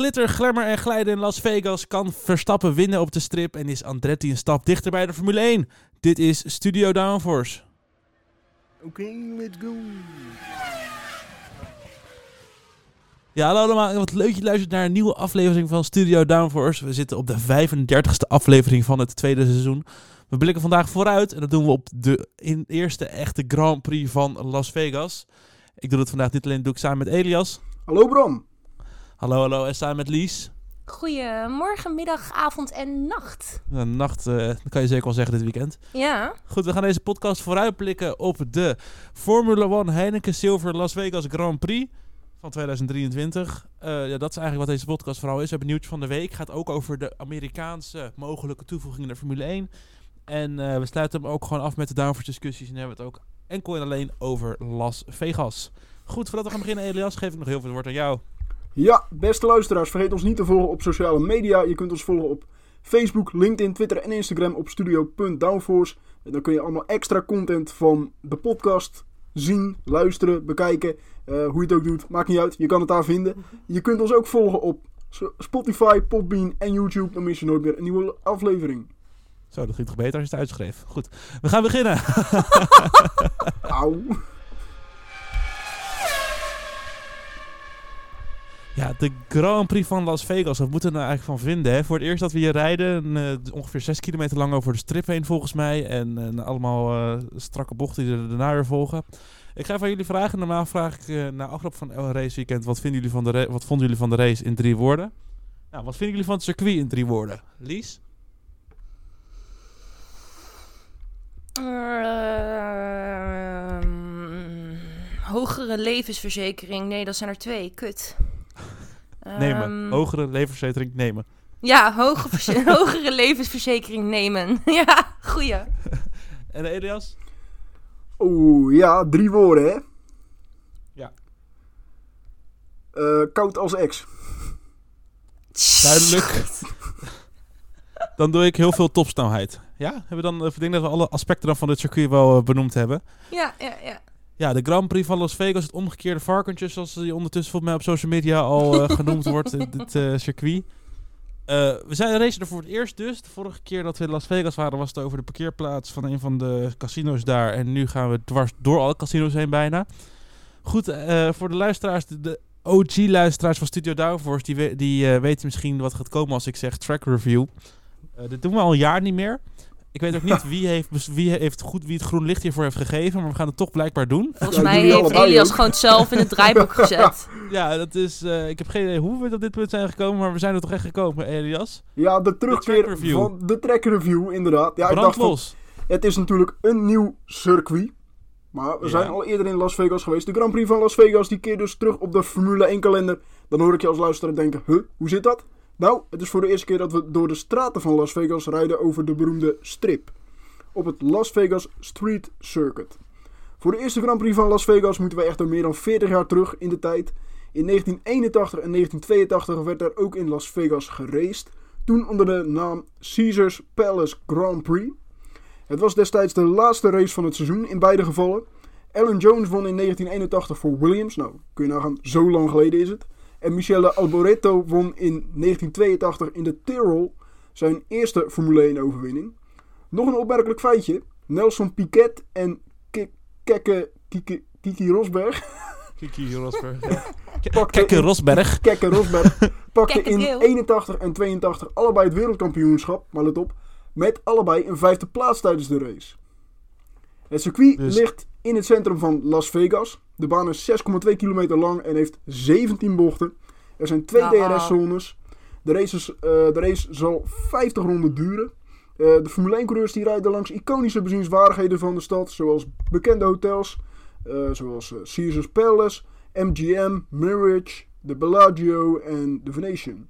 glitter, glamour en glijden in Las Vegas kan Verstappen winnen op de strip en is Andretti een stap dichter bij de Formule 1. Dit is Studio Downforce. Oké, let's go. Ja, hallo allemaal. Wat leuk je luistert naar een nieuwe aflevering van Studio Downforce. We zitten op de 35e aflevering van het tweede seizoen. We blikken vandaag vooruit en dat doen we op de in eerste echte Grand Prix van Las Vegas. Ik doe het vandaag niet alleen, doe ik samen met Elias. Hallo Bram. Hallo, hallo. En samen met Lies. Goedemorgen, middag, avond en nacht. De nacht, eh, dat kan je zeker wel zeggen dit weekend. Ja, Goed, we gaan deze podcast vooruitblikken op de Formula One Heineken Silver Las Vegas Grand Prix van 2023. Eh, ja, dat is eigenlijk wat deze podcast vooral is. We hebben nieuwtje van de week. gaat ook over de Amerikaanse mogelijke toevoegingen naar Formule 1. En eh, we sluiten hem ook gewoon af met de downforce discussies. En hebben we het ook enkel en alleen over Las Vegas. Goed, voordat we gaan beginnen, Elias, geef ik nog heel veel woord aan jou. Ja, beste luisteraars, vergeet ons niet te volgen op sociale media. Je kunt ons volgen op Facebook, LinkedIn, Twitter en Instagram op studio.downforce. En dan kun je allemaal extra content van de podcast zien, luisteren, bekijken. Eh, hoe je het ook doet, maakt niet uit. Je kan het daar vinden. Je kunt ons ook volgen op Spotify, Podbean en YouTube. Dan mis je nooit meer een nieuwe aflevering. Zo, dat ging toch beter als je het uitschreef. Goed, we gaan beginnen. Auw. Ja, de Grand Prix van Las Vegas. Wat moeten we nou eigenlijk van vinden? Hè? Voor het eerst dat we hier rijden, eh, ongeveer 6 kilometer lang over de strip heen volgens mij. En eh, allemaal eh, strakke bochten die er weer volgen. Ik ga aan jullie vragen. Normaal vraag ik na afloop van elk raceweekend, wat, vinden jullie van de wat vonden jullie van de race in drie woorden? Nou, wat vinden jullie van het circuit in drie woorden? Lies? Ehm, hogere levensverzekering. Nee, dat zijn er twee. Kut. Nemen. Ehm, Hogere levensverzekering nemen. Ja, hoge hogere levensverzekering nemen. ja, goeie. En Elias? Oeh, ja, drie woorden hè. Ja. Eh, koud als ex. Duidelijk. dan doe ik heel veel topsnelheid. Ja? Hebben we dan, ik denk dat we alle aspecten dan van dit circuit wel eh, benoemd hebben. Ja, ja, ja. Ja, de Grand Prix van Las Vegas, het omgekeerde varkentje, zoals die ondertussen volgens mij op social media al eh, genoemd wordt, dit, eh, circuit. Eh, we zijn racen er voor het eerst dus. De vorige keer dat we in Las Vegas waren, was het over de parkeerplaats van een van de casino's daar. En nu gaan we dwars door alle casino's heen bijna. Goed, voor de luisteraars, de, OG-luisteraars van Studio Downforce, die, we- die weten misschien wat gaat komen als ik zeg track review. Dit doen we al een jaar niet meer. Ik weet ook niet wie, heeft, wie, heeft goed, wie het groen licht hiervoor heeft gegeven, maar we gaan het toch blijkbaar doen. Volgens Ja, mij heeft Elias ook. gewoon zelf in het draaiboek gezet. Ja, dat is. eh, ik heb geen idee hoe we tot dit punt zijn gekomen, maar we zijn er toch echt gekomen, Elias. Ja, de track terugkeer review. van de track review, inderdaad. Ja, ik Brand dacht van, los. het is natuurlijk een nieuw circuit. Maar we Ja. zijn al eerder in Las Vegas geweest. De Grand Prix van Las Vegas, die keert dus terug op de Formule 1 kalender. Dan hoor ik je als luisteraar denken, huh, hoe zit dat? Nou, het is voor de eerste keer dat we door de straten van Las Vegas rijden over de beroemde strip. Op het Las Vegas Street Circuit. Voor de eerste Grand Prix van Las Vegas moeten we echter meer dan 40 jaar terug in de tijd. In 1981 en 1982 werd er ook in Las Vegas geraced. Toen onder de naam Caesars Palace Grand Prix. Het was destijds de laatste race van het seizoen in beide gevallen. Alan Jones won in 1981 voor Williams. Nou, kun je nagaan, zo lang geleden is het. En Michele Alboreto won in 1982 in de Tyrrell zijn eerste Formule 1 overwinning. Nog een opmerkelijk feitje. Nelson Piquet en Kekke Kiki, Kiki Rosberg Kiki Rosberg. pakten Kekke in- Rosberg. Kekke Rosberg pakte in Geel. 81 en 82 allebei het wereldkampioenschap, maar let op, met allebei een vijfde plaats tijdens de race. Het circuit Dus- ligt in het centrum van Las Vegas. De baan is 6,2 kilometer lang en heeft 17 bochten. Er zijn twee. DRS-zones. De, races, eh, de race zal 50 ronden duren. Eh, de Formule 1-coureurs die rijden langs iconische bezienswaardigheden van de stad, zoals bekende hotels, eh, zoals Caesars Palace, MGM, Mirage, de Bellagio en de Venetian.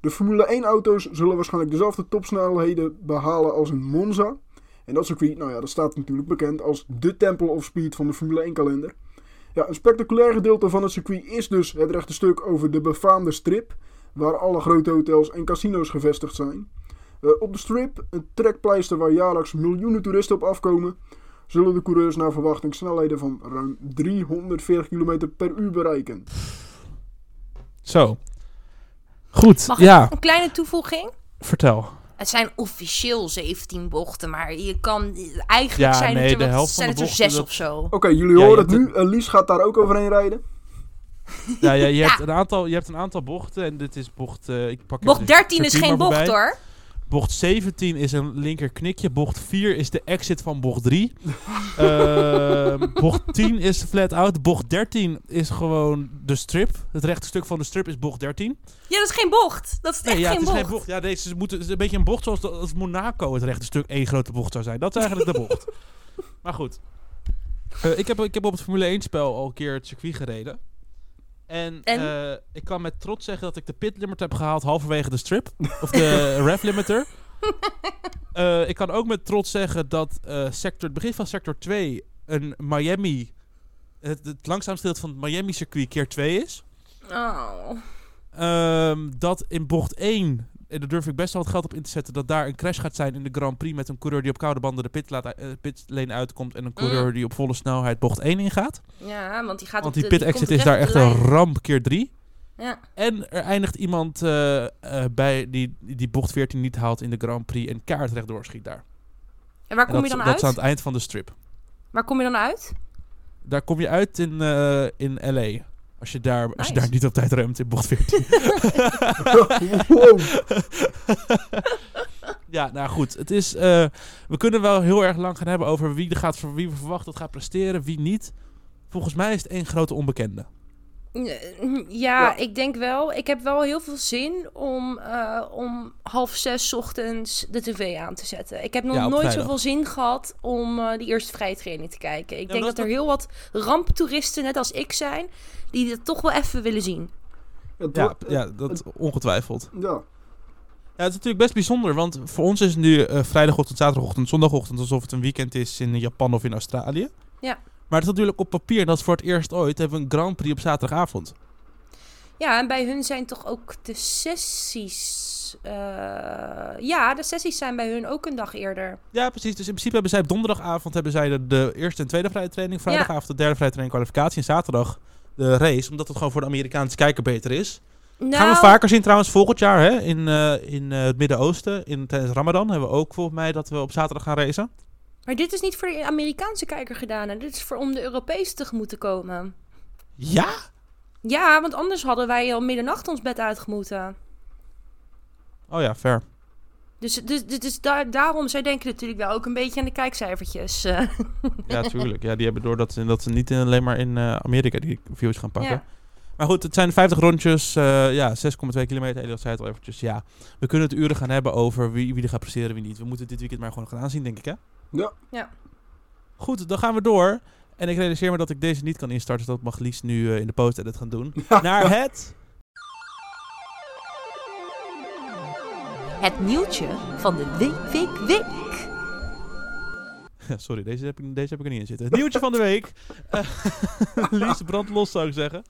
De Formule 1-auto's zullen waarschijnlijk dezelfde topsnelheden behalen als in Monza. En dat circuit, nou ja, dat staat natuurlijk bekend als de Temple of Speed van de Formule 1-kalender. Ja, een spectaculair gedeelte van het circuit is dus het rechte stuk over de befaamde strip, waar alle grote hotels en casino's gevestigd zijn. Eh, op de strip, een trekpleister waar jaarlijks miljoenen toeristen op afkomen, zullen de coureurs naar verwachting snelheden van ruim 340 km per uur bereiken. Zo. Goed, Mag ik ja, een kleine toevoeging? vertel. Het zijn officieel 17 bochten, maar je kan eigenlijk Ja, zijn nee, het er, wat- zijn het er zes dat- of zo. Oké, jullie Ja, horen het nu. Eh, Lies gaat daar ook overheen rijden. Ja, ja, je, Ja. Hebt een aantal, je hebt een aantal bochten en dit is bocht... eh, ik pak Bocht er 13 is geen bocht hoor. Bocht 17 is een linker knikje. Bocht 4 is de exit van bocht 3. Ehm, bocht 10 is flat out. Bocht 13 is gewoon de strip. Het rechte stuk van de strip is bocht 13. Ja, dat is geen bocht. Dat is echt Nee, ja, geen het is bocht. geen bocht. Ja, deze moeten, het is een beetje een bocht zoals de, als Monaco het rechte stuk één grote bocht zou zijn. Dat is eigenlijk de bocht. Maar goed. Eh, ik, heb, ik heb op het Formule 1 spel al een keer het circuit gereden. En, En? eh, ik kan met trots zeggen dat ik de pit limiter heb gehaald halverwege de strip. Of de rev limiter. Eh, ik kan ook met trots zeggen dat eh, sector, het begin van sector 2 een Miami... Het, het langzaamste deel van het Miami circuit keer 2 is. Oh. Ehm, dat in bocht 1, en daar durf ik best wel wat geld op in te zetten, dat daar een crash gaat zijn in de Grand Prix met een coureur die op koude banden de pitlaat, eh, pitlane uitkomt en een coureur die op volle snelheid bocht 1 ingaat. Ja, want die gaat Want die de, pit exit komt is daar recht echt een ramp keer 3. Ja. En er eindigt iemand eh, eh, bij die, die bocht 14 niet haalt in de Grand Prix en kaart rechtdoor schiet daar. En waar En kom dat, je dan dat is aan uit? het eind van de strip. Waar kom je dan uit? Daar kom je uit in, eh, in LA. Als je, daar, als je Nice. daar niet op tijd remt in bocht 14. wow. Ja, nou goed. Het is, eh, we kunnen wel heel erg lang gaan hebben over wie, er gaat, wie we verwachten dat gaat presteren, wie niet. Volgens mij is het één grote onbekende. Ja, Ja. ik denk wel. Ik heb wel heel veel zin om, eh, om half zes ochtends de tv aan te zetten. Ik heb nog Ja, nooit vrijdag. zoveel zin gehad om eh die eerste vrije training te kijken. Ik Ja, denk dat dat, er heel wat ramptoeristen, net als ik zijn, die het toch wel even willen zien. Ja, ja dat ongetwijfeld. ja. Ja, het is natuurlijk best bijzonder, want voor ons is het nu eh, vrijdagochtend, zaterdagochtend, zondagochtend alsof het een weekend is in Japan of in Australië. Ja. Maar het is natuurlijk op papier, dat is voor het eerst ooit, hebben we een Grand Prix op zaterdagavond. Ja, en bij hun zijn toch ook de sessies. eh, ja, de sessies zijn bij hun ook een dag eerder. Ja, precies. Dus in principe hebben zij op donderdagavond hebben zij de, de eerste en tweede vrije training. Vrijdagavond de derde vrije training kwalificatie. En zaterdag de race. Omdat het gewoon voor de Amerikaanse kijker beter is. Nou, Gaan we vaker zien trouwens volgend jaar hè? in, eh, in eh, het Midden-Oosten. In, tijdens Ramadan hebben we ook volgens mij dat we op zaterdag gaan racen. Maar dit is niet voor de Amerikaanse kijker gedaan. Hè? Dit is voor om de Europese tegemoet te komen. Ja? Ja, want anders hadden wij al middernacht ons bed uitgemoeten. Oh ja, fair. Dus, dus, dus, dus daar, daarom, zij denken natuurlijk wel ook een beetje aan de kijkcijfertjes. Ja, tuurlijk. Ja, die hebben door dat, ze- dat ze niet in- alleen maar in eh, Amerika die views gaan pakken. ja. Maar goed, het zijn 50 rondjes. eh, ja, 6,2 kilometer. Elias zei het al eventjes. Ja, we kunnen het uren gaan hebben over wie, wie er gaat presteren, wie niet. We moeten dit weekend maar gewoon gaan aanzien, denk ik, hè? Ja. Ja. Goed, dan gaan we door. En ik realiseer me dat ik deze niet kan instarten. Dus dat mag Lies nu eh, in de post-edit gaan doen. Naar het... Het nieuwtje van de week, week, week. Sorry, deze heb, ik, deze heb ik er niet in zitten. Het nieuwtje van de week. Eh, Lies, brand los zou ik zeggen.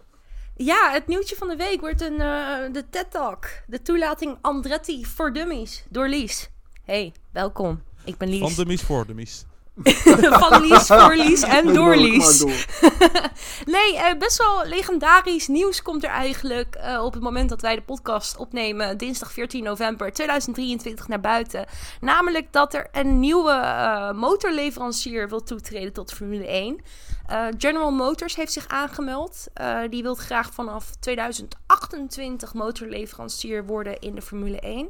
Ja, het nieuwtje van de week wordt een, eh, de TED Talk. De toelating Andretti voor Dummies door Lies. Hey, welkom. Ik ben Lies. Van de Mies voor de Mies. Van Lies, voor Lies en door Lies. Nee, eh, best wel legendarisch nieuws komt er eigenlijk eh, op het moment dat wij de podcast opnemen, dinsdag 14 november 2023, naar buiten. Namelijk dat er een nieuwe eh, motorleverancier wil toetreden tot Formule 1. Eh, General Motors heeft zich aangemeld. Eh, die wil graag vanaf 2028 motorleverancier worden in de Formule 1.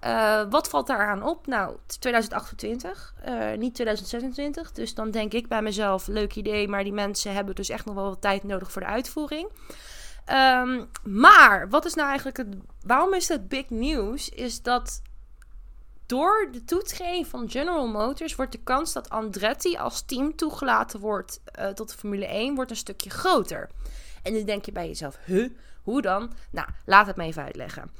Eh, wat valt daaraan op? Nou, 2028, eh, niet 2026. Dus dan denk ik bij mezelf, leuk idee, maar die mensen hebben dus echt nog wel wat tijd nodig voor de uitvoering. Ehm, maar wat is nou eigenlijk het. Waarom is het big news? Is dat door de toetreding van General Motors wordt de kans dat Andretti als team toegelaten wordt eh, tot de Formule 1 wordt een stukje groter. En dan denk je bij jezelf, huh, hoe dan? Nou, laat het me even uitleggen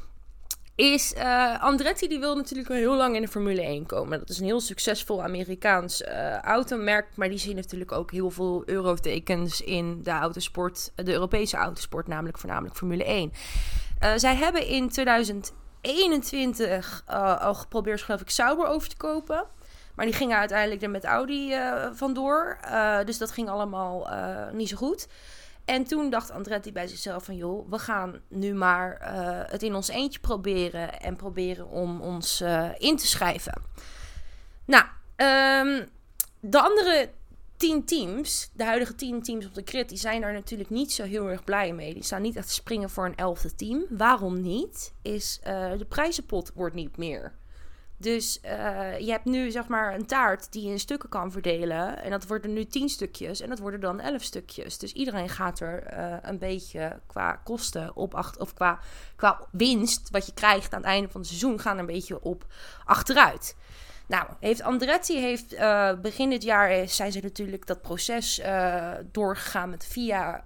is eh, Andretti die wil natuurlijk al heel lang in de Formule 1 komen. Dat is een heel succesvol Amerikaans eh, automerk, maar die zien natuurlijk ook heel veel eurotekens in de autosport, de Europese autosport, namelijk voornamelijk Formule 1. Eh, zij hebben in 2021 eh, al geprobeerd, geloof ik, Sauber over te kopen. Maar die gingen uiteindelijk er met Audi vandoor. Dus dat ging allemaal niet zo goed. En toen dacht Andretti bij zichzelf van... joh, we gaan nu maar eh, het in ons eentje proberen... en proberen om ons eh, in te schrijven. Nou, ehm, de andere tien teams, de huidige tien teams op de crit... die zijn daar natuurlijk niet zo heel erg blij mee. Die staan niet echt te springen voor een elfde team. Waarom niet? Is eh, de prijzenpot wordt niet meer... Dus uh, je hebt nu zeg maar een taart die je in stukken kan verdelen. En dat worden nu tien stukjes en dat worden dan elf stukjes. Dus iedereen gaat er uh, een beetje qua kosten op achter. Of qua, qua winst, wat je krijgt aan het einde van het seizoen, gaan er een beetje op achteruit. Nou, heeft Andretti heeft uh, begin dit jaar zijn ze natuurlijk dat proces doorgegaan met VIA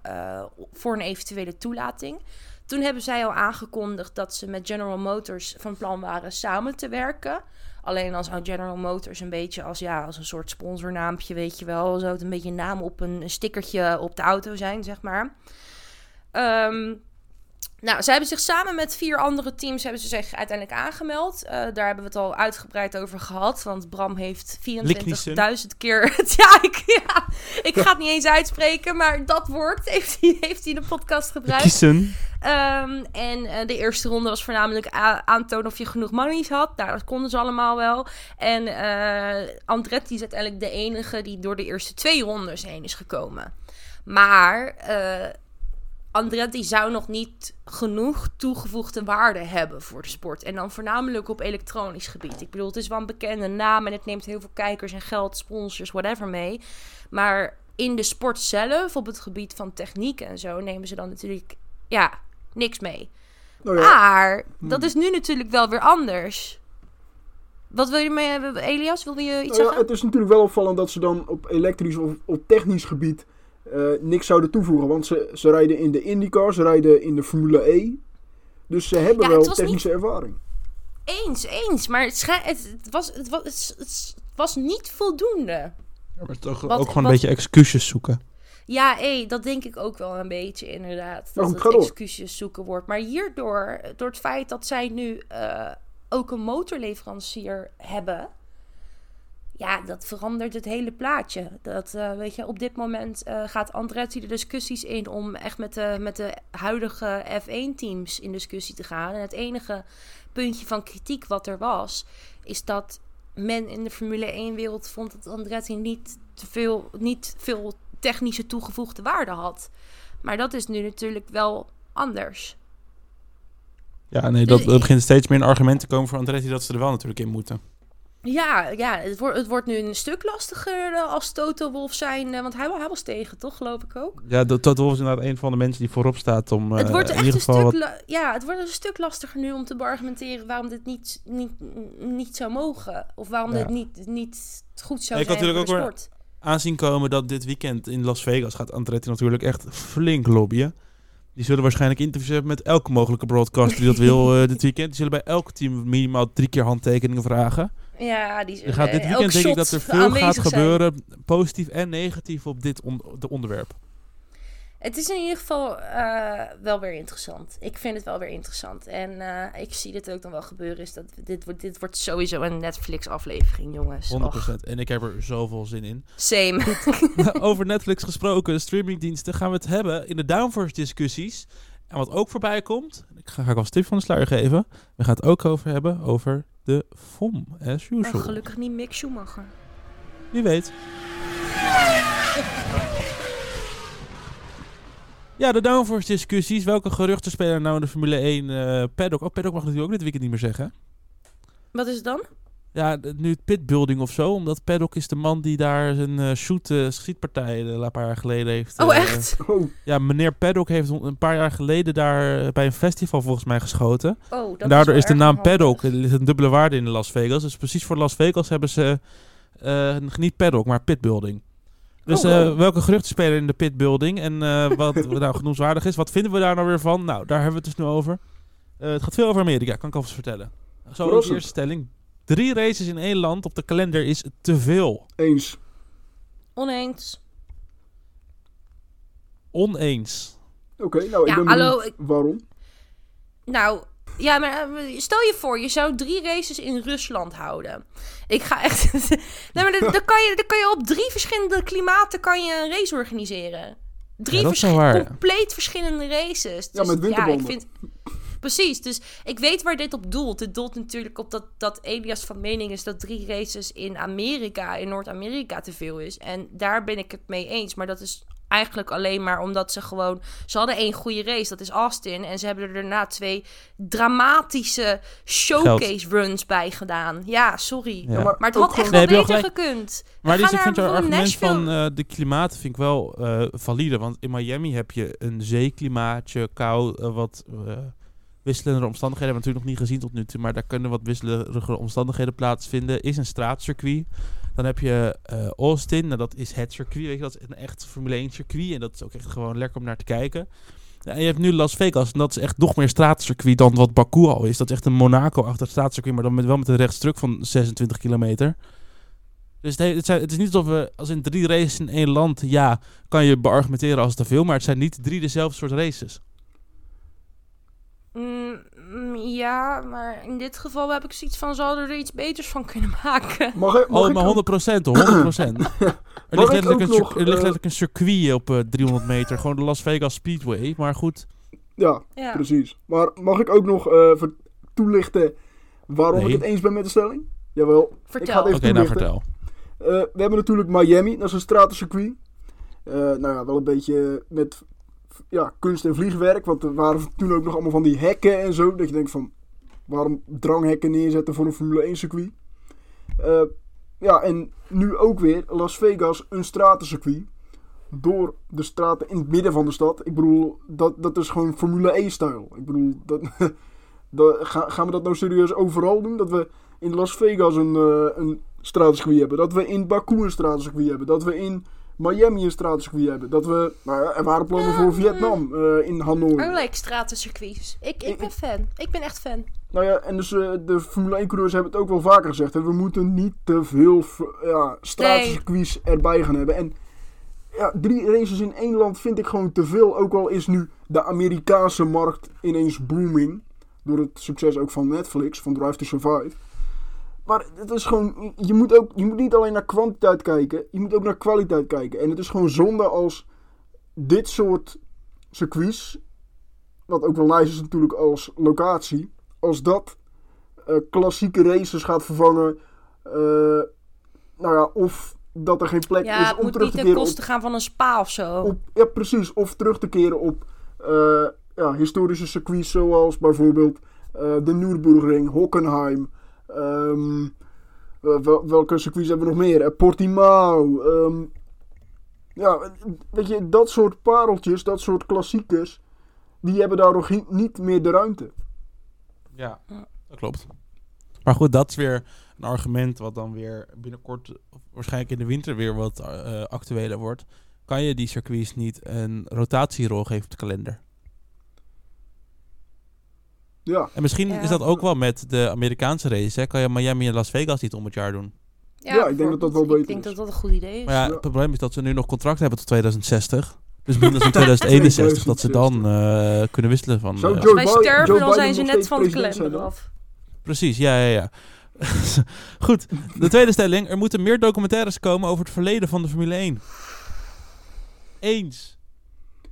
voor een eventuele toelating. Toen hebben zij al aangekondigd dat ze met General Motors van plan waren samen te werken. Alleen als General Motors een beetje als, ja, als een soort sponsornaampje, weet je wel. Zou het een beetje naam op een stickertje op de auto zijn, zeg maar. Um, nou, ze hebben zich samen met vier andere teams hebben ze zich uiteindelijk aangemeld. Uh, daar hebben we het al uitgebreid over gehad. Want Bram heeft 24.000 keer. ja, ik, ja, ik ga het niet eens uitspreken, maar dat woord heeft hij, heeft hij in de podcast gebruikt. Kiezen. Um, en uh, de eerste ronde was voornamelijk aantonen of je genoeg monies had. Nou, dat konden ze allemaal wel. En uh, Andretti is uiteindelijk de enige die door de eerste twee rondes heen is gekomen. Maar Andretti zou nog niet genoeg toegevoegde waarde hebben voor de sport. En dan voornamelijk op elektronisch gebied. Ik bedoel, het is wel een bekende naam en het neemt heel veel kijkers en geld, sponsors, whatever mee. Maar in de sport zelf, op het gebied van techniek en zo, nemen ze dan natuurlijk, ja, niks mee. Ja, Maar Hmm. dat is nu natuurlijk wel weer anders. Wat wil je mee, Elias? Wil je iets nou ja, zeggen? het is natuurlijk wel opvallend dat ze dan op elektrisch of op technisch gebied eh, niks zouden toevoegen. Want ze, ze rijden in de IndyCar, ze rijden in de Formule E. Dus ze hebben Ja, wel technische ervaring. Eens, eens. Maar het, schij- het, het was, het, was, het, het was niet voldoende. Ja, maar toch Wat- ook gewoon een beetje excuses zoeken. Ja, hé, dat denk ik ook wel een beetje inderdaad. Dat goed, het excuses zoeken wordt. Maar hierdoor, door het feit dat zij nu eh, ook een motorleverancier hebben... Ja, dat verandert het hele plaatje. Dat, eh, weet je, op dit moment eh, gaat Andretti de discussies in om echt met de, met de huidige F1-teams in discussie te gaan. En het enige puntje van kritiek wat er was, is dat men in de Formule 1-wereld vond dat Andretti niet te veel, niet veel technische toegevoegde waarde had. Maar dat is nu natuurlijk wel anders. Ja, nee, dat, dat begint steeds meer een argument te komen voor Andretti dat ze er wel natuurlijk in moeten. Ja, ja het, wordt, het wordt nu een stuk lastiger eh, als Toto Wolf zijn. eh, want hij, hij was tegen, toch? Geloof ik ook. Ja, dat, dat was inderdaad een van de mensen die voorop staat om het eh, wordt in echt ieder een geval stuk, wat... la- ja, het wordt een stuk lastiger nu om te beargumenteren waarom dit niet, niet, niet zou mogen. Of waarom Ja. dit niet, niet goed zou Ik zijn voor natuurlijk de ook sport. aanzien komen dat dit weekend in Las Vegas gaat Andretti natuurlijk echt flink lobbyen. Die zullen waarschijnlijk interviews hebben met elke mogelijke broadcaster die dat wil eh, dit weekend. Die zullen bij elk team minimaal drie keer handtekeningen vragen. Ja, die Er gaat dit eh, weekend denk ik dat er veel gaat zijn. gebeuren, positief en negatief op dit on- de onderwerp. Het is in ieder geval eh, wel weer interessant. Ik vind het wel weer interessant. En eh, ik zie dit ook dan wel gebeuren. Is dat dit, wordt, dit wordt sowieso een Netflix-aflevering, jongens. 100%. Och, En ik heb er zoveel zin in. same. Over Netflix gesproken, streamingdiensten, gaan we het hebben in de downforce discussies. En wat ook voorbij komt, ik ga, ga ik als tip van de sluier geven. We gaan het ook over hebben over de FOM, as Oh, usual. gelukkig niet Mick Schumacher. Wie weet. Ja, de downforce discussies. Welke geruchten spelen er nou in de Formule 1 eh paddock? Oh, paddock mag natuurlijk ook dit weekend niet meer zeggen. Wat is het dan? Ja, nu het pitbuilding of zo. Omdat paddock is de man die daar zijn eh, shoot, eh, schietpartij eh, een paar jaar geleden heeft. Oh, echt? Oh, Ja, meneer Paddock heeft een paar jaar geleden daar bij een festival volgens mij geschoten. Oh, dat en daardoor is, de naam. Paddock, ligt een dubbele waarde in Las Vegas. Dus precies voor Las Vegas hebben ze eh, niet Paddock, maar Pitbuilding. Dus Oh, eh, wow. welke geruchten spelen in de Pitbuilding en eh, wat nou genoemswaardig is, wat vinden we daar nou weer van? Nou, daar hebben we het dus nu over. Eh, het gaat veel over Amerika, kan ik alvast vertellen. Zo is de eerste stelling. Drie races in één land op de kalender is te veel. eens. Oneens. Oneens. Oké, nou, Ja, ik ben hallo, ik- waarom. Nou, ja, maar eh, stel je voor, je zou drie races in Rusland houden. Ik ga echt... nee, maar dan, dan, kan je, dan kan je op drie verschillende klimaten kan je een race organiseren. Drie Ja, dat is verschi- wel waar, ja. compleet verschillende races. Ja, Dus met ik winterbanden. vind... Precies, dus ik weet waar dit op doelt. Het doelt natuurlijk op dat, dat Elias van mening is dat drie races in Amerika, in Noord-Amerika, te veel is. En daar ben ik het mee eens. Maar dat is eigenlijk alleen maar omdat ze gewoon... Ze hadden één goede race, dat is Austin. En ze hebben er daarna twee dramatische showcase runs bij gedaan. Ja, sorry. Ja. Maar het had echt Nee, wel beter gekund. Maar dus ik vind jouw argument van eh, de klimaat vind ik wel eh, valide. Want in Miami heb je een zeeklimaatje, kou, eh, wat eh, wisselende omstandigheden. Hebben we natuurlijk nog niet gezien tot nu toe. Maar daar kunnen wat wisselende omstandigheden plaatsvinden. Is een straatcircuit. Dan heb je eh, Austin. Nou, dat is het circuit. Weet je, dat is een echt Formule 1 circuit. En dat is ook echt gewoon lekker om naar te kijken. En je hebt nu Las Vegas. En dat is echt nog meer straatcircuit dan wat Baku al is. Dat is echt een Monaco-achtig straatcircuit. Maar dan met, wel met een rechtstruk van 26 kilometer. Dus het, he- het, zijn, het is niet alsof we als in drie races in één land, ja, kan je beargumenteren als te veel, maar het zijn niet drie dezelfde soort races. Mm, mm, ja, maar in dit geval heb ik zoiets van... Ze hadden er iets beters van kunnen maken. Mag ik, mag Oh, ik maar ook- 100 procent, 100 procent. Er ligt letterlijk een, cir- nog, er ligt eh, letterlijk een circuit op eh, 300 meter, gewoon de Las Vegas Speedway. Maar goed, Ja, Ja. precies. Maar mag ik ook nog eh, ver- toelichten waarom Nee. ik het eens ben met de stelling? Jawel. Ik ga Vertel. het oké, even nou vertel. Eh, we hebben natuurlijk Miami, dat is een stratencircuit. Eh nou ja, wel een beetje met ja, kunst en vliegwerk. Want er waren toen ook nog allemaal van die hekken en zo. Dat je denkt van, waarom dranghekken neerzetten voor een Formule 1 circuit? Eh, ja, en nu ook weer Las Vegas, een stratencircuit. Door de straten in het midden van de stad. Ik bedoel, dat, dat is gewoon Formule 1-stijl. Ik bedoel, dat, dat, ga- gaan we dat nou serieus overal doen? Dat we in Las Vegas een, eh een stratencircuit hebben. Dat we in Baku een stratencircuit hebben. Dat we in Miami een stratencircuit hebben. Dat we, nou ja, er waren plannen voor Vietnam eh, in Hanoi. I like stratencircuits. Ik, ik ben fan. Ik ben echt fan. Nou ja, en dus eh, de Formule 1 coureurs hebben het ook wel vaker gezegd. Hè. We moeten niet te veel ja, stratencircuits erbij gaan hebben. En ja, drie races in één land vind ik gewoon te veel. Ook al is nu de Amerikaanse markt ineens booming. Door het succes ook van Netflix, van Drive to Survive. Maar het is gewoon, je moet, ook, je moet niet alleen naar kwantiteit kijken, je moet ook naar kwaliteit kijken. En het is gewoon zonde als dit soort circuits, wat ook wel nice is natuurlijk als locatie, als dat eh, klassieke races gaat vervangen. eh, nou ja, of dat er geen plek Ja, is het om moet terug niet te ten keren op koste gaan van een spa of zo. op, ja, precies. Of terug te keren op eh, ja, historische circuits zoals bijvoorbeeld de Nürburgring, Hockenheim. Ehm, eh, wel- welke circuits hebben we nog meer? Eh, Portimao. ehm, ja, weet je, dat soort pareltjes, dat soort klassiekers, die hebben daar nog niet meer de ruimte. Ja, Ja. dat klopt. Maar goed, dat is weer een argument wat dan weer binnenkort, of waarschijnlijk in de winter weer wat eh, actueler wordt. Kan je die circuits niet een rotatierol geven op de kalender? Ja, En misschien Ja. is dat ook wel met de Amerikaanse race. Hè? Kan je Miami en Las Vegas niet om het jaar doen? Ja, ik denk dat dat wel beter Ik denk is. dat dat een goed idee is. Maar ja, Ja. het probleem is dat ze nu nog contract hebben tot 2060. Dus minder dan 2061 dat ze dan eh, kunnen wisselen van... Zou eh, Joe Als wij Biden- sterven, Joe dan Biden zijn ze net van de kalender af. Precies, ja, ja, ja. Goed, de tweede stelling. Er moeten meer documentaires komen over het verleden van de Formule 1. Eens.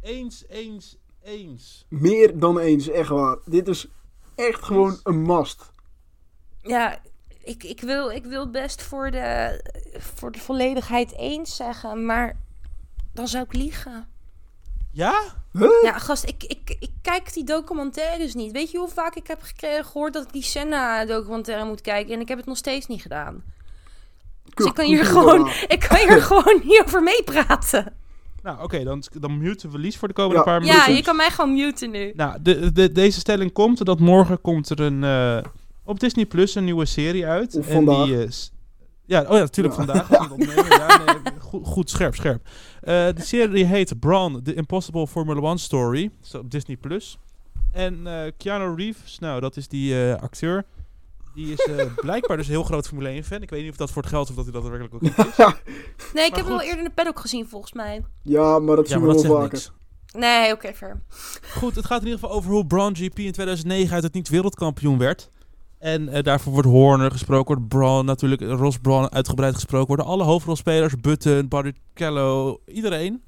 Eens, eens, eens. meer dan eens, echt waar. Dit is echt gewoon een must. Ja, ik, ik, wil, ik wil best voor de, voor de volledigheid eens zeggen, maar dan zou ik liegen. Ja? Ja, gast, ik, ik, ik kijk die documentaires niet. Weet je hoe vaak ik heb gekregen, gehoord dat ik die Senna-documentaire moet kijken en ik heb het nog steeds niet gedaan. Dus ik kan hier gewoon, ik kan hier gewoon niet over meepraten. Nou, oké, dan, dan muten we Lies voor de komende Ja. paar Ja, minuten. je kan mij gewoon muten nu. Nou, de, de, deze stelling komt dat morgen komt er een, eh, op Disney Plus een nieuwe serie uit. Of en vandaag. Die, is ja, oh ja, natuurlijk Ja. vandaag. Ja, nee, goed, goed, scherp, scherp. Eh, de serie heet Braun, The Impossible Formula One Story. Dat is op Disney Plus. En eh Keanu Reeves, nou, dat is die eh, acteur. Die is eh, blijkbaar dus een heel groot Formule 1 fan. Ik weet niet of dat voor het geld of dat hij dat werkelijk ook is. Nee, ik Maar heb hem al eerder in de paddock gezien, volgens mij. Ja, maar dat Ja, zien maar we wel zegt vaker. niks. Nee, oké, ver. Goed, het gaat in ieder geval over hoe Braun GP in 2009 uit het niet wereldkampioen werd. En eh, daarvoor wordt Horner gesproken, wordt Braun natuurlijk, Ross Braun uitgebreid gesproken worden. Alle hoofdrolspelers, Button, Barrichello, iedereen.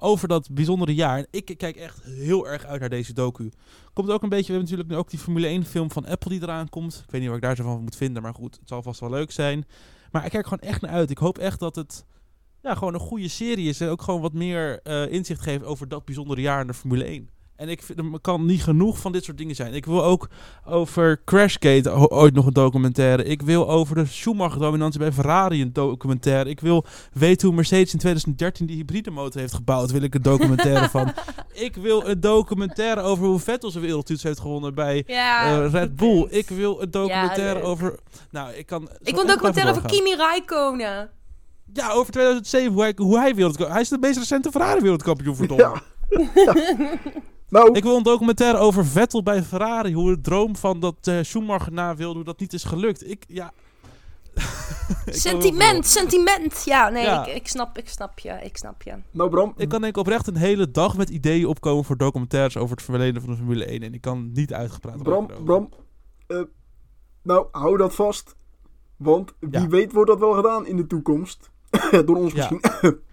Over dat bijzondere jaar. Ik kijk echt heel erg uit naar deze docu. Komt ook een beetje, we hebben natuurlijk nu ook die Formule 1 film van Apple die eraan komt. Ik weet niet wat ik daar zo van moet vinden, maar goed, het zal vast wel leuk zijn. Maar ik kijk gewoon echt naar uit. Ik hoop echt dat het ja, gewoon een goede serie is. En ook gewoon wat meer eh, inzicht geeft over dat bijzondere jaar in de Formule 1. En ik vind, er kan niet genoeg van dit soort dingen zijn. Ik wil ook over Crashgate ooit nog een documentaire. Ik wil over de Schumacher-dominantie bij Ferrari een documentaire. Ik wil weten hoe Mercedes in 2013 die hybride motor heeft gebouwd. Wil ik een documentaire van. Ik wil een documentaire over hoe Vettel zijn wereldtitel heeft gewonnen bij Ja, eh, Red Bull. Ik wil een documentaire over... Nou, ik kan... ik wil een documentaire over Kimi Räikkönen. Ja, over 2007, hoe hij, hoe hij wereldkampioen... Hij is de meest recente Ferrari-wereldkampioen, verdomme. Ja. Nou, Ik wil een documentaire over Vettel bij Ferrari. Hoe de droom van dat eh, Schumacher na wilde, hoe dat niet is gelukt. Ik, ja... Ik Sentiment, sentiment. Ja, nee, Ja. Ik, ik, snap, ik snap je, ik snap je. nou Bram. Ik kan denk ik oprecht een hele dag met ideeën opkomen voor documentaires over het verleden van de Formule 1. En ik kan niet uitgepraat Bram, raken Bram, eh, nou hou dat vast. Want wie Ja. weet wordt dat wel gedaan in de toekomst. Door ons Ja. misschien.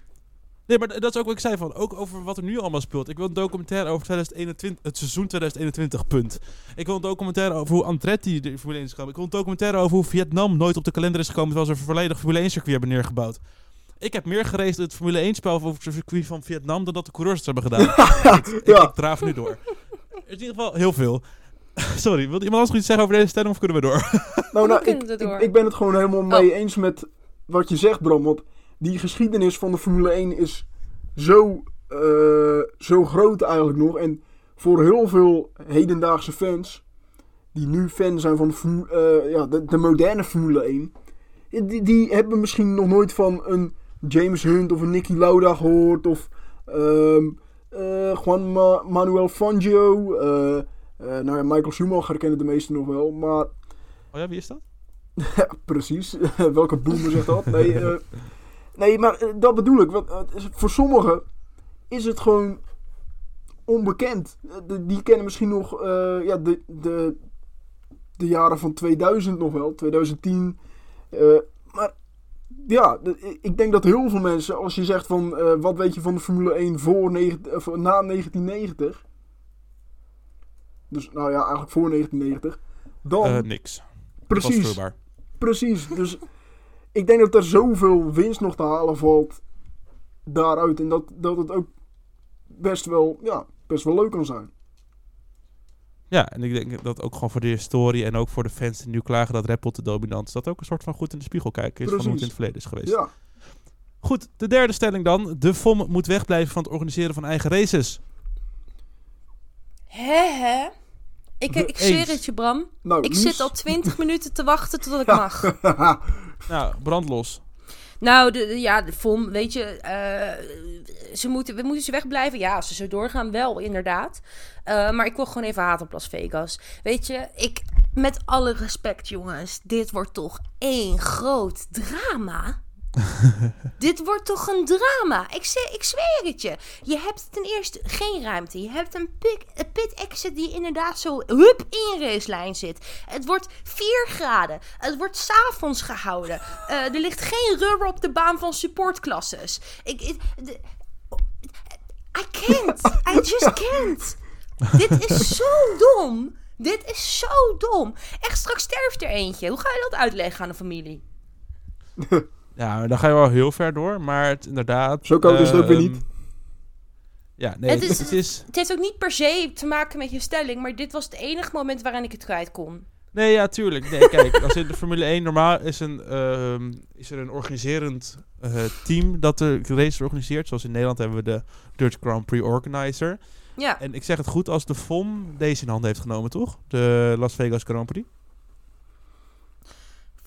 Nee, maar dat is ook wat ik zei van. Ook over wat er nu allemaal speelt. Ik wil een documentaire over 2021, het seizoen 2021, punt. Ik wil een documentaire over hoe Andretti de Formule 1 is gekomen. Ik wil een documentaire over hoe Vietnam nooit op de kalender is gekomen... terwijl ze een volledig Formule 1 circuit hebben neergebouwd. Ik heb meer gereisd het Formule 1 spel over het circuit van Vietnam... dan dat de coureurs het hebben gedaan. ik, Ja. ik draaf nu door. In ieder geval heel veel. Sorry, wil iemand anders nog iets zeggen over deze stelling of kunnen we door? Nou, nou We ik, door. ik, ik ben het gewoon helemaal Oh. mee eens met wat je zegt, Bram. Want die geschiedenis van de Formule 1 is zo, eh, zo groot eigenlijk nog. En voor heel veel hedendaagse fans, die nu fan zijn van de, eh, ja, de, de moderne Formule 1, die, die hebben misschien nog nooit van een James Hunt of een Nicky Lauda gehoord. Of eh, Juan Ma- Manuel Fangio. nou ja, Michael Schumacher kennen de meesten nog wel. Maar Oh ja, wie is dat? ja, precies. Welke boomer zegt dat? Nee, nee maar eh, dat bedoel ik. Want, eh, voor sommigen is het gewoon onbekend. Eh, de- die kennen misschien nog ja, de, de, de jaren van 2000 nog wel, 2010. Eh, maar ja, de- ik denk dat heel veel mensen, als je zegt van wat weet je van de Formule 1 voor of na 1990. Dus nou ja, eigenlijk voor 1990. Dan, niks. Precies. Precies, dus ik denk dat er zoveel winst nog te halen valt daaruit. En dat, dat het ook best wel, ja, best wel leuk kan zijn. Ja, en ik denk dat ook gewoon voor de historie en ook voor de fans die nu klagen dat Red Bull te dominant is, dat ook een soort van goed in de spiegel kijken is van hoe het in het verleden is geweest. Ja, Goed, de derde stelling dan. De FOM moet wegblijven van het organiseren van eigen races. Hè, hè? Ik, We- ik zweer het je, Bram. nou, Ik zit al 20 minuten te wachten tot ik mag. Nou, brandlos. Nou, de, de- ja, de FOM, weet je, eh, ze moeten, we moeten ze wegblijven. Ja, als ze zo doorgaan, wel, inderdaad. Eh, maar ik wil gewoon even haat op Las Vegas. Weet je, ik, met alle respect, jongens, dit wordt toch één groot drama. dit wordt toch een drama. Ik, zeg, ik zweer het je. Je hebt ten eerste geen ruimte. Je hebt een pit, een pit exit die inderdaad zo hup in racelijn zit. Het wordt 4 graden. Het wordt s'avonds gehouden. Eh, er ligt geen rubber op de baan van supportklasses. Ik, ik- de- I can't. I just can't. Dit is zo dom. Dit is zo dom. Echt, straks sterft er eentje. Hoe ga je dat uitleggen aan de familie? Ja, dan ga je wel heel ver door, maar het, inderdaad... Zo koud is het ook weer ehm, niet. Ja, nee, Het is... Het is Het heeft ook niet per se te maken met je stelling, maar dit was het enige moment waarin ik het kwijt kon. nee, ja, tuurlijk. Nee, kijk, als in de Formule 1 normaal is, een, ehm, is er een organiserend eh, team dat de race organiseert. Zoals in Nederland hebben we de Dutch Grand Prix Organizer. Ja, En ik zeg het goed als de FOM deze in handen heeft genomen, toch? De Las Vegas Grand Prix.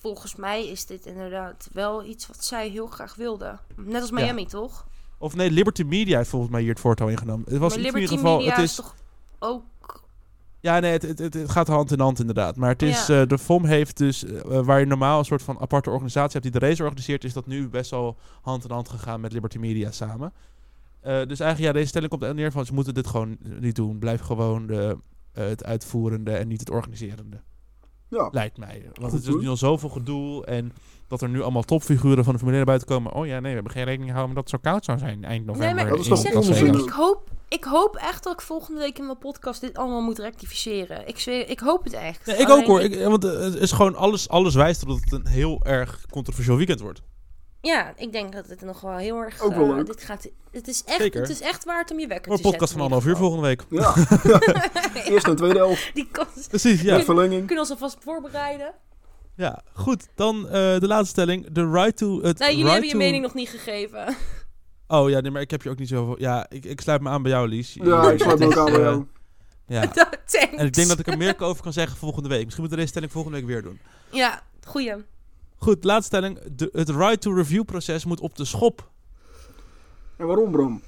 Volgens mij is dit inderdaad wel iets wat zij heel graag wilden. Net als Miami, toch? Of nee, Liberty Media heeft volgens mij hier het voortouw ingenomen. Het was in ieder geval... Media het is is, toch ook... Ja, nee, het, het, het, gaat hand in hand inderdaad. Maar het is, Ja. eh, de FOM heeft dus, eh, waar je normaal een soort van aparte organisatie hebt die de race organiseert, is dat nu best wel hand in hand gegaan met Liberty Media samen. Eh, dus eigenlijk, ja, deze stelling komt er neer van, ze moeten dit gewoon niet doen. Blijf gewoon de, eh, het uitvoerende en niet het organiserende. Ja, Lijkt mij. Want Goed het is nu al zoveel gedoe. En dat er nu allemaal topfiguren van de Formule 1 naar buiten komen. Oh ja, nee, we hebben geen rekening gehouden dat het zo koud zou zijn eind november. Nee, maar Dat is toch ik, ik, hoop, ik hoop echt dat ik volgende week in mijn podcast dit allemaal moet rectificeren. Ik, zweer, ik hoop het echt. Nee, ik Alleen ook hoor. Ik, want eh, het is gewoon alles, alles wijst erop dat het een heel erg controversieel weekend wordt. Ja, ik denk dat het nog wel heel erg... Ook wel eh, leuk. dit gaat, het, is echt, Zeker. het is echt waard om je wekker Een te podcast van zetten. in anderhalf uur volgende week. ja. Eerste en tweede helft. Die kans, Precies, ja. Verlenging. we kunnen ons alvast voorbereiden. ja. Goed, dan eh, de laatste stelling. The right to... Het Nee, jullie right hebben je to- mening nog niet gegeven. Oh ja, nee, maar ik heb je ook niet zoveel... Ja, ik, ik sluit me aan bij jou, Lies. Ja, ik sluit me ook aan bij jou. Ja. Thanks. En ik denk dat ik er meer over kan zeggen volgende week. Misschien moeten we deze stelling volgende week weer doen. Ja, goeie. Goed, laatste stelling. De, het right to review proces moet op de schop. En waarom, Bram? Nou,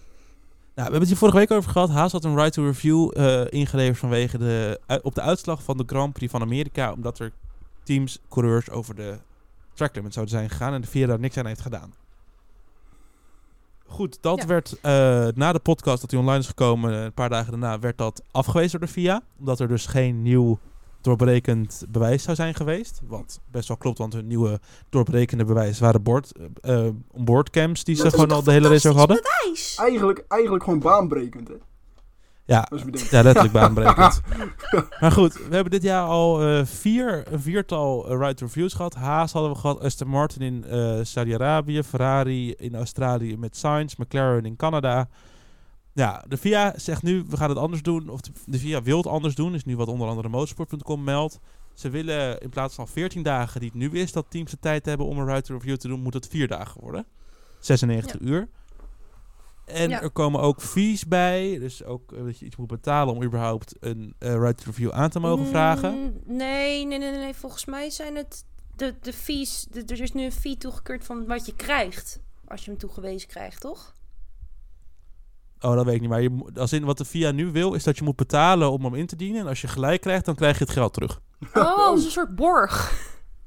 we hebben het hier vorige week over gehad. Haas had een right to review eh, ingeleverd vanwege de, op de uitslag van de Grand Prix van Amerika. Omdat er teams, coureurs over de track limit zouden zijn gegaan en de VIA daar niks aan heeft gedaan. Goed, dat Ja. werd eh, na de podcast dat hij online is gekomen, een paar dagen daarna, werd dat afgewezen door de VIA. Omdat er dus geen nieuw doorbrekend bewijs zou zijn geweest. Wat best wel klopt, want hun nieuwe doorbrekende bewijs waren board, eh eh, onboardcams die ze Dat is gewoon al de hele race ook hadden. Bewijs. Eigenlijk, eigenlijk gewoon baanbrekend, hè? Ja. Ja, letterlijk baanbrekend. maar goed, we hebben dit jaar al eh, vier, een viertal eh, right reviews gehad. Haas hadden we gehad, Aston Martin in eh Saudi-Arabië, Ferrari in Australië met Sainz, McLaren in Canada. Ja, de VIA zegt nu, we gaan het anders doen. Of de, VIA wil het anders doen, is nu wat onder andere motorsport.com meldt. Ze willen in plaats van 14 dagen, die het nu is, dat teams de tijd hebben om een right review te doen, moet het vier dagen worden. 96 uur. En Ja. er komen ook fees bij. Dus ook eh, dat je iets moet betalen om überhaupt een right review aan te mogen vragen. Mm, Nee, nee, nee, nee, nee. Volgens mij zijn het de, de fees. De, er is nu een fee toegekeurd van wat je krijgt. Als je hem toegewezen krijgt, toch? Oh, dat weet ik niet. Maar je, moet- als in wat de VIA nu wil, is dat je moet betalen om hem in te dienen. En als je gelijk krijgt, dan krijg je het geld terug. Oh, dat is een soort borg.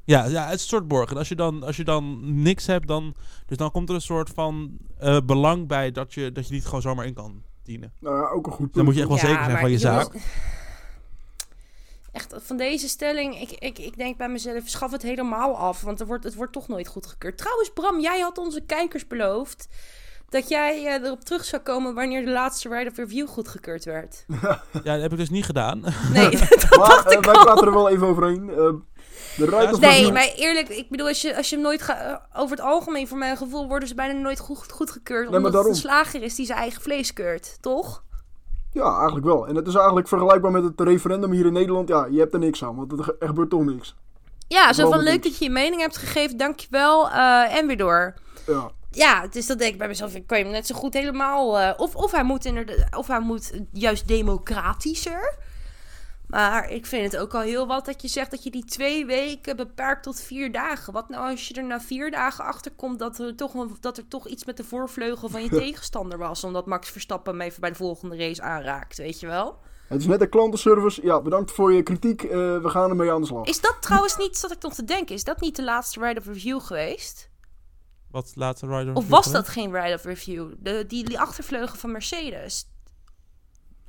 Ja, ja het is een soort borg. En als je dan, als je dan niks hebt, dan, dus dan komt er een soort van eh, belang bij dat je, dat je niet gewoon zomaar in kan dienen. Nou ja, ook een goed Dan moet je echt punt. wel zeker zijn van je zaak. Echt, van deze stelling, ik, ik, ik denk bij mezelf, schaf het helemaal af. Want er wordt, het wordt toch nooit goedgekeurd. Trouwens, Bram, jij had onze kijkers beloofd dat jij eh, erop terug zou komen wanneer de laatste Ride of Review goedgekeurd werd. Ja, dat heb ik dus niet gedaan. Nee, dat Maar dacht eh, ik wij al. praten er wel even overheen. Eh, de Right of Nee, maar eerlijk, ik bedoel, als je, als je hem nooit gaat... over het algemeen, voor mijn gevoel, worden ze bijna nooit goed, goedgekeurd. Nee, omdat daarom. het een slager is die zijn eigen vlees keurt, toch? Ja, eigenlijk wel. En het is eigenlijk vergelijkbaar met het referendum hier in Nederland. Ja, je hebt er niks aan, want er, ge- er gebeurt toch niks. Ja, zo van leuk dat je je mening hebt gegeven, dankjewel. eh en weer door. Ja. Ja, dus dat denk ik bij mezelf. Ik kan je hem net zo goed helemaal. eh, of, of hij moet inderdaad. Of hij moet juist democratischer. Maar ik vind het ook al heel wat dat je zegt dat je die twee weken beperkt tot vier dagen. Wat nou als je er na vier dagen achter komt dat er toch, een- dat er toch iets met de voorvleugel van je tegenstander was. Omdat Max Verstappen hem even bij de volgende race aanraakt, weet je wel? Het is net een klantenservice. Ja, bedankt voor je kritiek. Eh, we gaan ermee aan de slag. Is dat trouwens niet, zat ik nog te denken, is dat niet de laatste Ride of Review geweest? Wat laatste rider? Of was dat geen Ride of Review? De, die, die achtervleugel van Mercedes.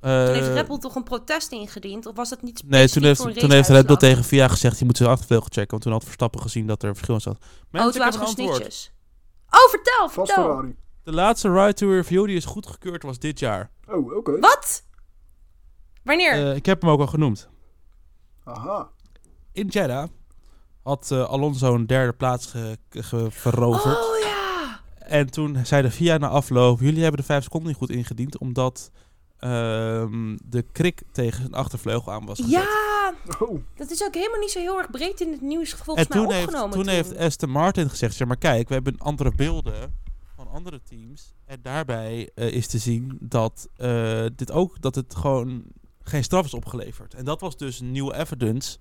Toen heeft Red Bull toch een protest ingediend? Of was dat niet Eh, Nee, toen heeft, voor een toen heeft Red Bull tegen VIA gezegd, je moet zijn achtervleugel checken. Want toen had Verstappen gezien dat er verschil in zat. Oh, Mensen, toen ik waren snitjes. Oh, vertel, vertel. Ferrari. De laatste ride to review die is goedgekeurd was dit jaar. Oh, oké. Wat? Wanneer? Eh, ik heb hem ook al genoemd. Aha. In Jeddah had eh, Alonso een derde plaats ge- ge- veroverd. oh ja. En toen zei de VIA na afloop, jullie hebben de vijf seconden niet goed ingediend, omdat ehm, de krik tegen zijn achtervleugel aan was gezet. Ja, Oh. dat is ook helemaal niet zo heel erg breed in het nieuws volgens en toen mij heeft, opgenomen. toen heeft Aston Martin gezegd, zeg maar kijk, we hebben andere beelden van andere teams. En daarbij eh, is te zien dat, eh, dit ook, dat het gewoon geen straf is opgeleverd. En dat was dus nieuwe evidence.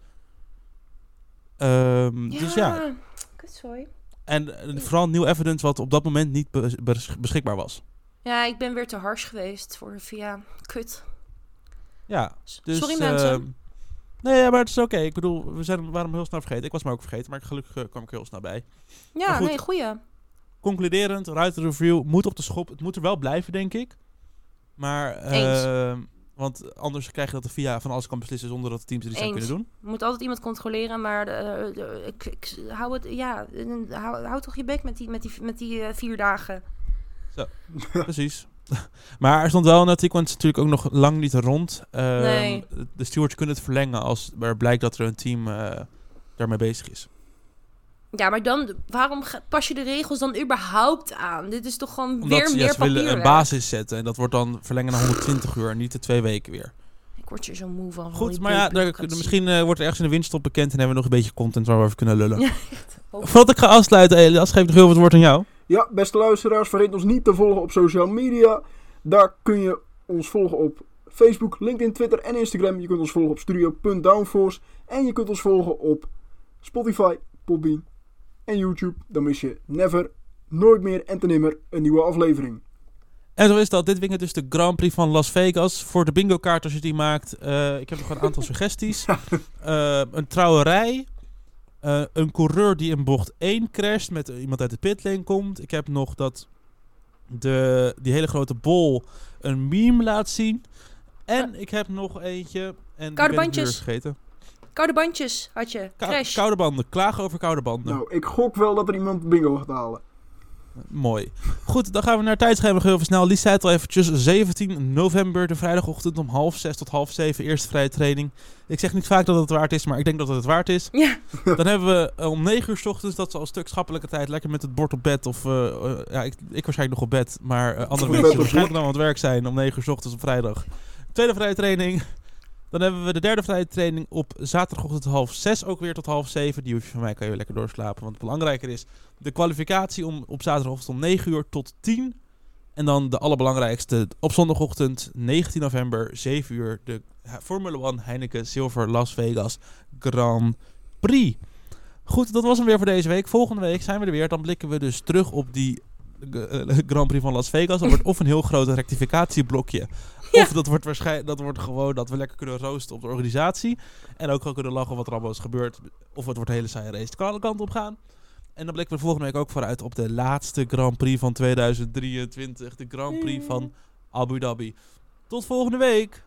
Ehm, ja. Dus ja, Kutzooi. en eh, vooral nieuw evidence wat op dat moment niet bes- bes- beschikbaar was. Ja, ik ben weer te hars geweest voor via kut. Ja, dus... Sorry mensen. ehm, nee, maar het is oké. Ik bedoel, we zijn, hem heel snel vergeten. Ik was hem ook vergeten, maar gelukkig eh, kwam ik heel snel bij. ja, maar goed. nee, goeie. Concluderend, Ruiter Review moet op de schop. Het moet er wel blijven, denk ik. Maar Eens. Want anders krijg je dat de VIA van alles kan beslissen zonder dat de teams er iets aan kunnen doen. Er moet altijd iemand controleren, maar eh, de- ik, ik, hou het, ja, eh, hou, hou toch je bek met die, met die, met die eh, vier dagen. Precies. maar er stond wel een artikel, want het is natuurlijk ook nog lang niet rond. Ehm, Nee. De stewards kunnen het verlengen als er blijkt dat er een team eh, daarmee bezig is. Ja, maar dan, waarom pas je de regels dan überhaupt aan? Dit is toch gewoon Omdat weer ja, meer ze willen een basis zetten. En dat wordt dan verlengen naar 120 uur en niet de twee weken weer. Ik word hier zo moe van. Goed, maar ja, daar, misschien eh, wordt er ergens in de winststop bekend en hebben we nog een beetje content waar we over kunnen lullen. Ja, Voordat ik ga afsluiten, Elias, geef ik nog heel wat woord aan jou. Ja, beste luisteraars, vergeet ons niet te volgen op social media. Daar kun je ons volgen op Facebook, LinkedIn, Twitter en Instagram. Je kunt ons volgen op studio.downforce. En je kunt ons volgen op Spotify, Podbean en YouTube. Dan mis je never, nooit meer en te nimmer een nieuwe aflevering. En zo is dat. Dit weekend dus de Grand Prix van Las Vegas. Voor de bingo kaart als je die maakt. eh, ik heb nog een aantal suggesties. Eh, een trouwerij. Eh, een coureur die in bocht 1 crasht met iemand uit de pitlane komt. Ik heb nog dat de, die hele grote bol een meme laat zien. En ik heb nog eentje. En Koude bandjes. vergeten. Koude bandjes had je. Crash. koude banden. Klagen over koude banden. Nou, ik gok wel dat er iemand bingo gaat halen. Mooi. Goed, dan gaan we naar tijdschema nog heel even snel. Lies zei het al eventjes. 17 november, de vrijdagochtend om half zes tot half zeven. Eerste vrije training. Ik zeg niet vaak dat het waard is, maar ik denk dat het het waard is. Ja. Dan hebben we eh, om 9 uur s ochtends, dat is al een stuk schappelijke tijd, lekker met het bord op bed. Of eh, eh, ja, ik, ik waarschijnlijk nog op bed, maar andere mensen waarschijnlijk dan aan het werk zijn om 9 uur s ochtends op vrijdag. Tweede vrije training. Dan hebben we de derde vrije training op zaterdagochtend half zes, ook weer tot half zeven. Die hoef je van mij, kan je lekker doorslapen. Want belangrijker is de kwalificatie om, op zaterdagochtend om 9 uur tot 10. En dan de allerbelangrijkste op zondagochtend 19 november 7 uur de Formule 1 Heineken Silver Las Vegas Grand Prix. Goed, dat was hem weer voor deze week. Volgende week zijn we er weer. Dan blikken we dus terug op die eh, Grand Prix van Las Vegas. Dat wordt of een heel groot rectificatieblokje. Ja. Of dat wordt waarschijnlijk dat wordt gewoon dat we lekker kunnen roosten op de organisatie. En ook gewoon kunnen lachen wat er allemaal is gebeurd. Of het wordt een hele saaie race. Alle kanten op gaan. En dan blikken we volgende week ook vooruit op de laatste Grand Prix van 2023. De Grand Prix van Abu Dhabi. Tot volgende week.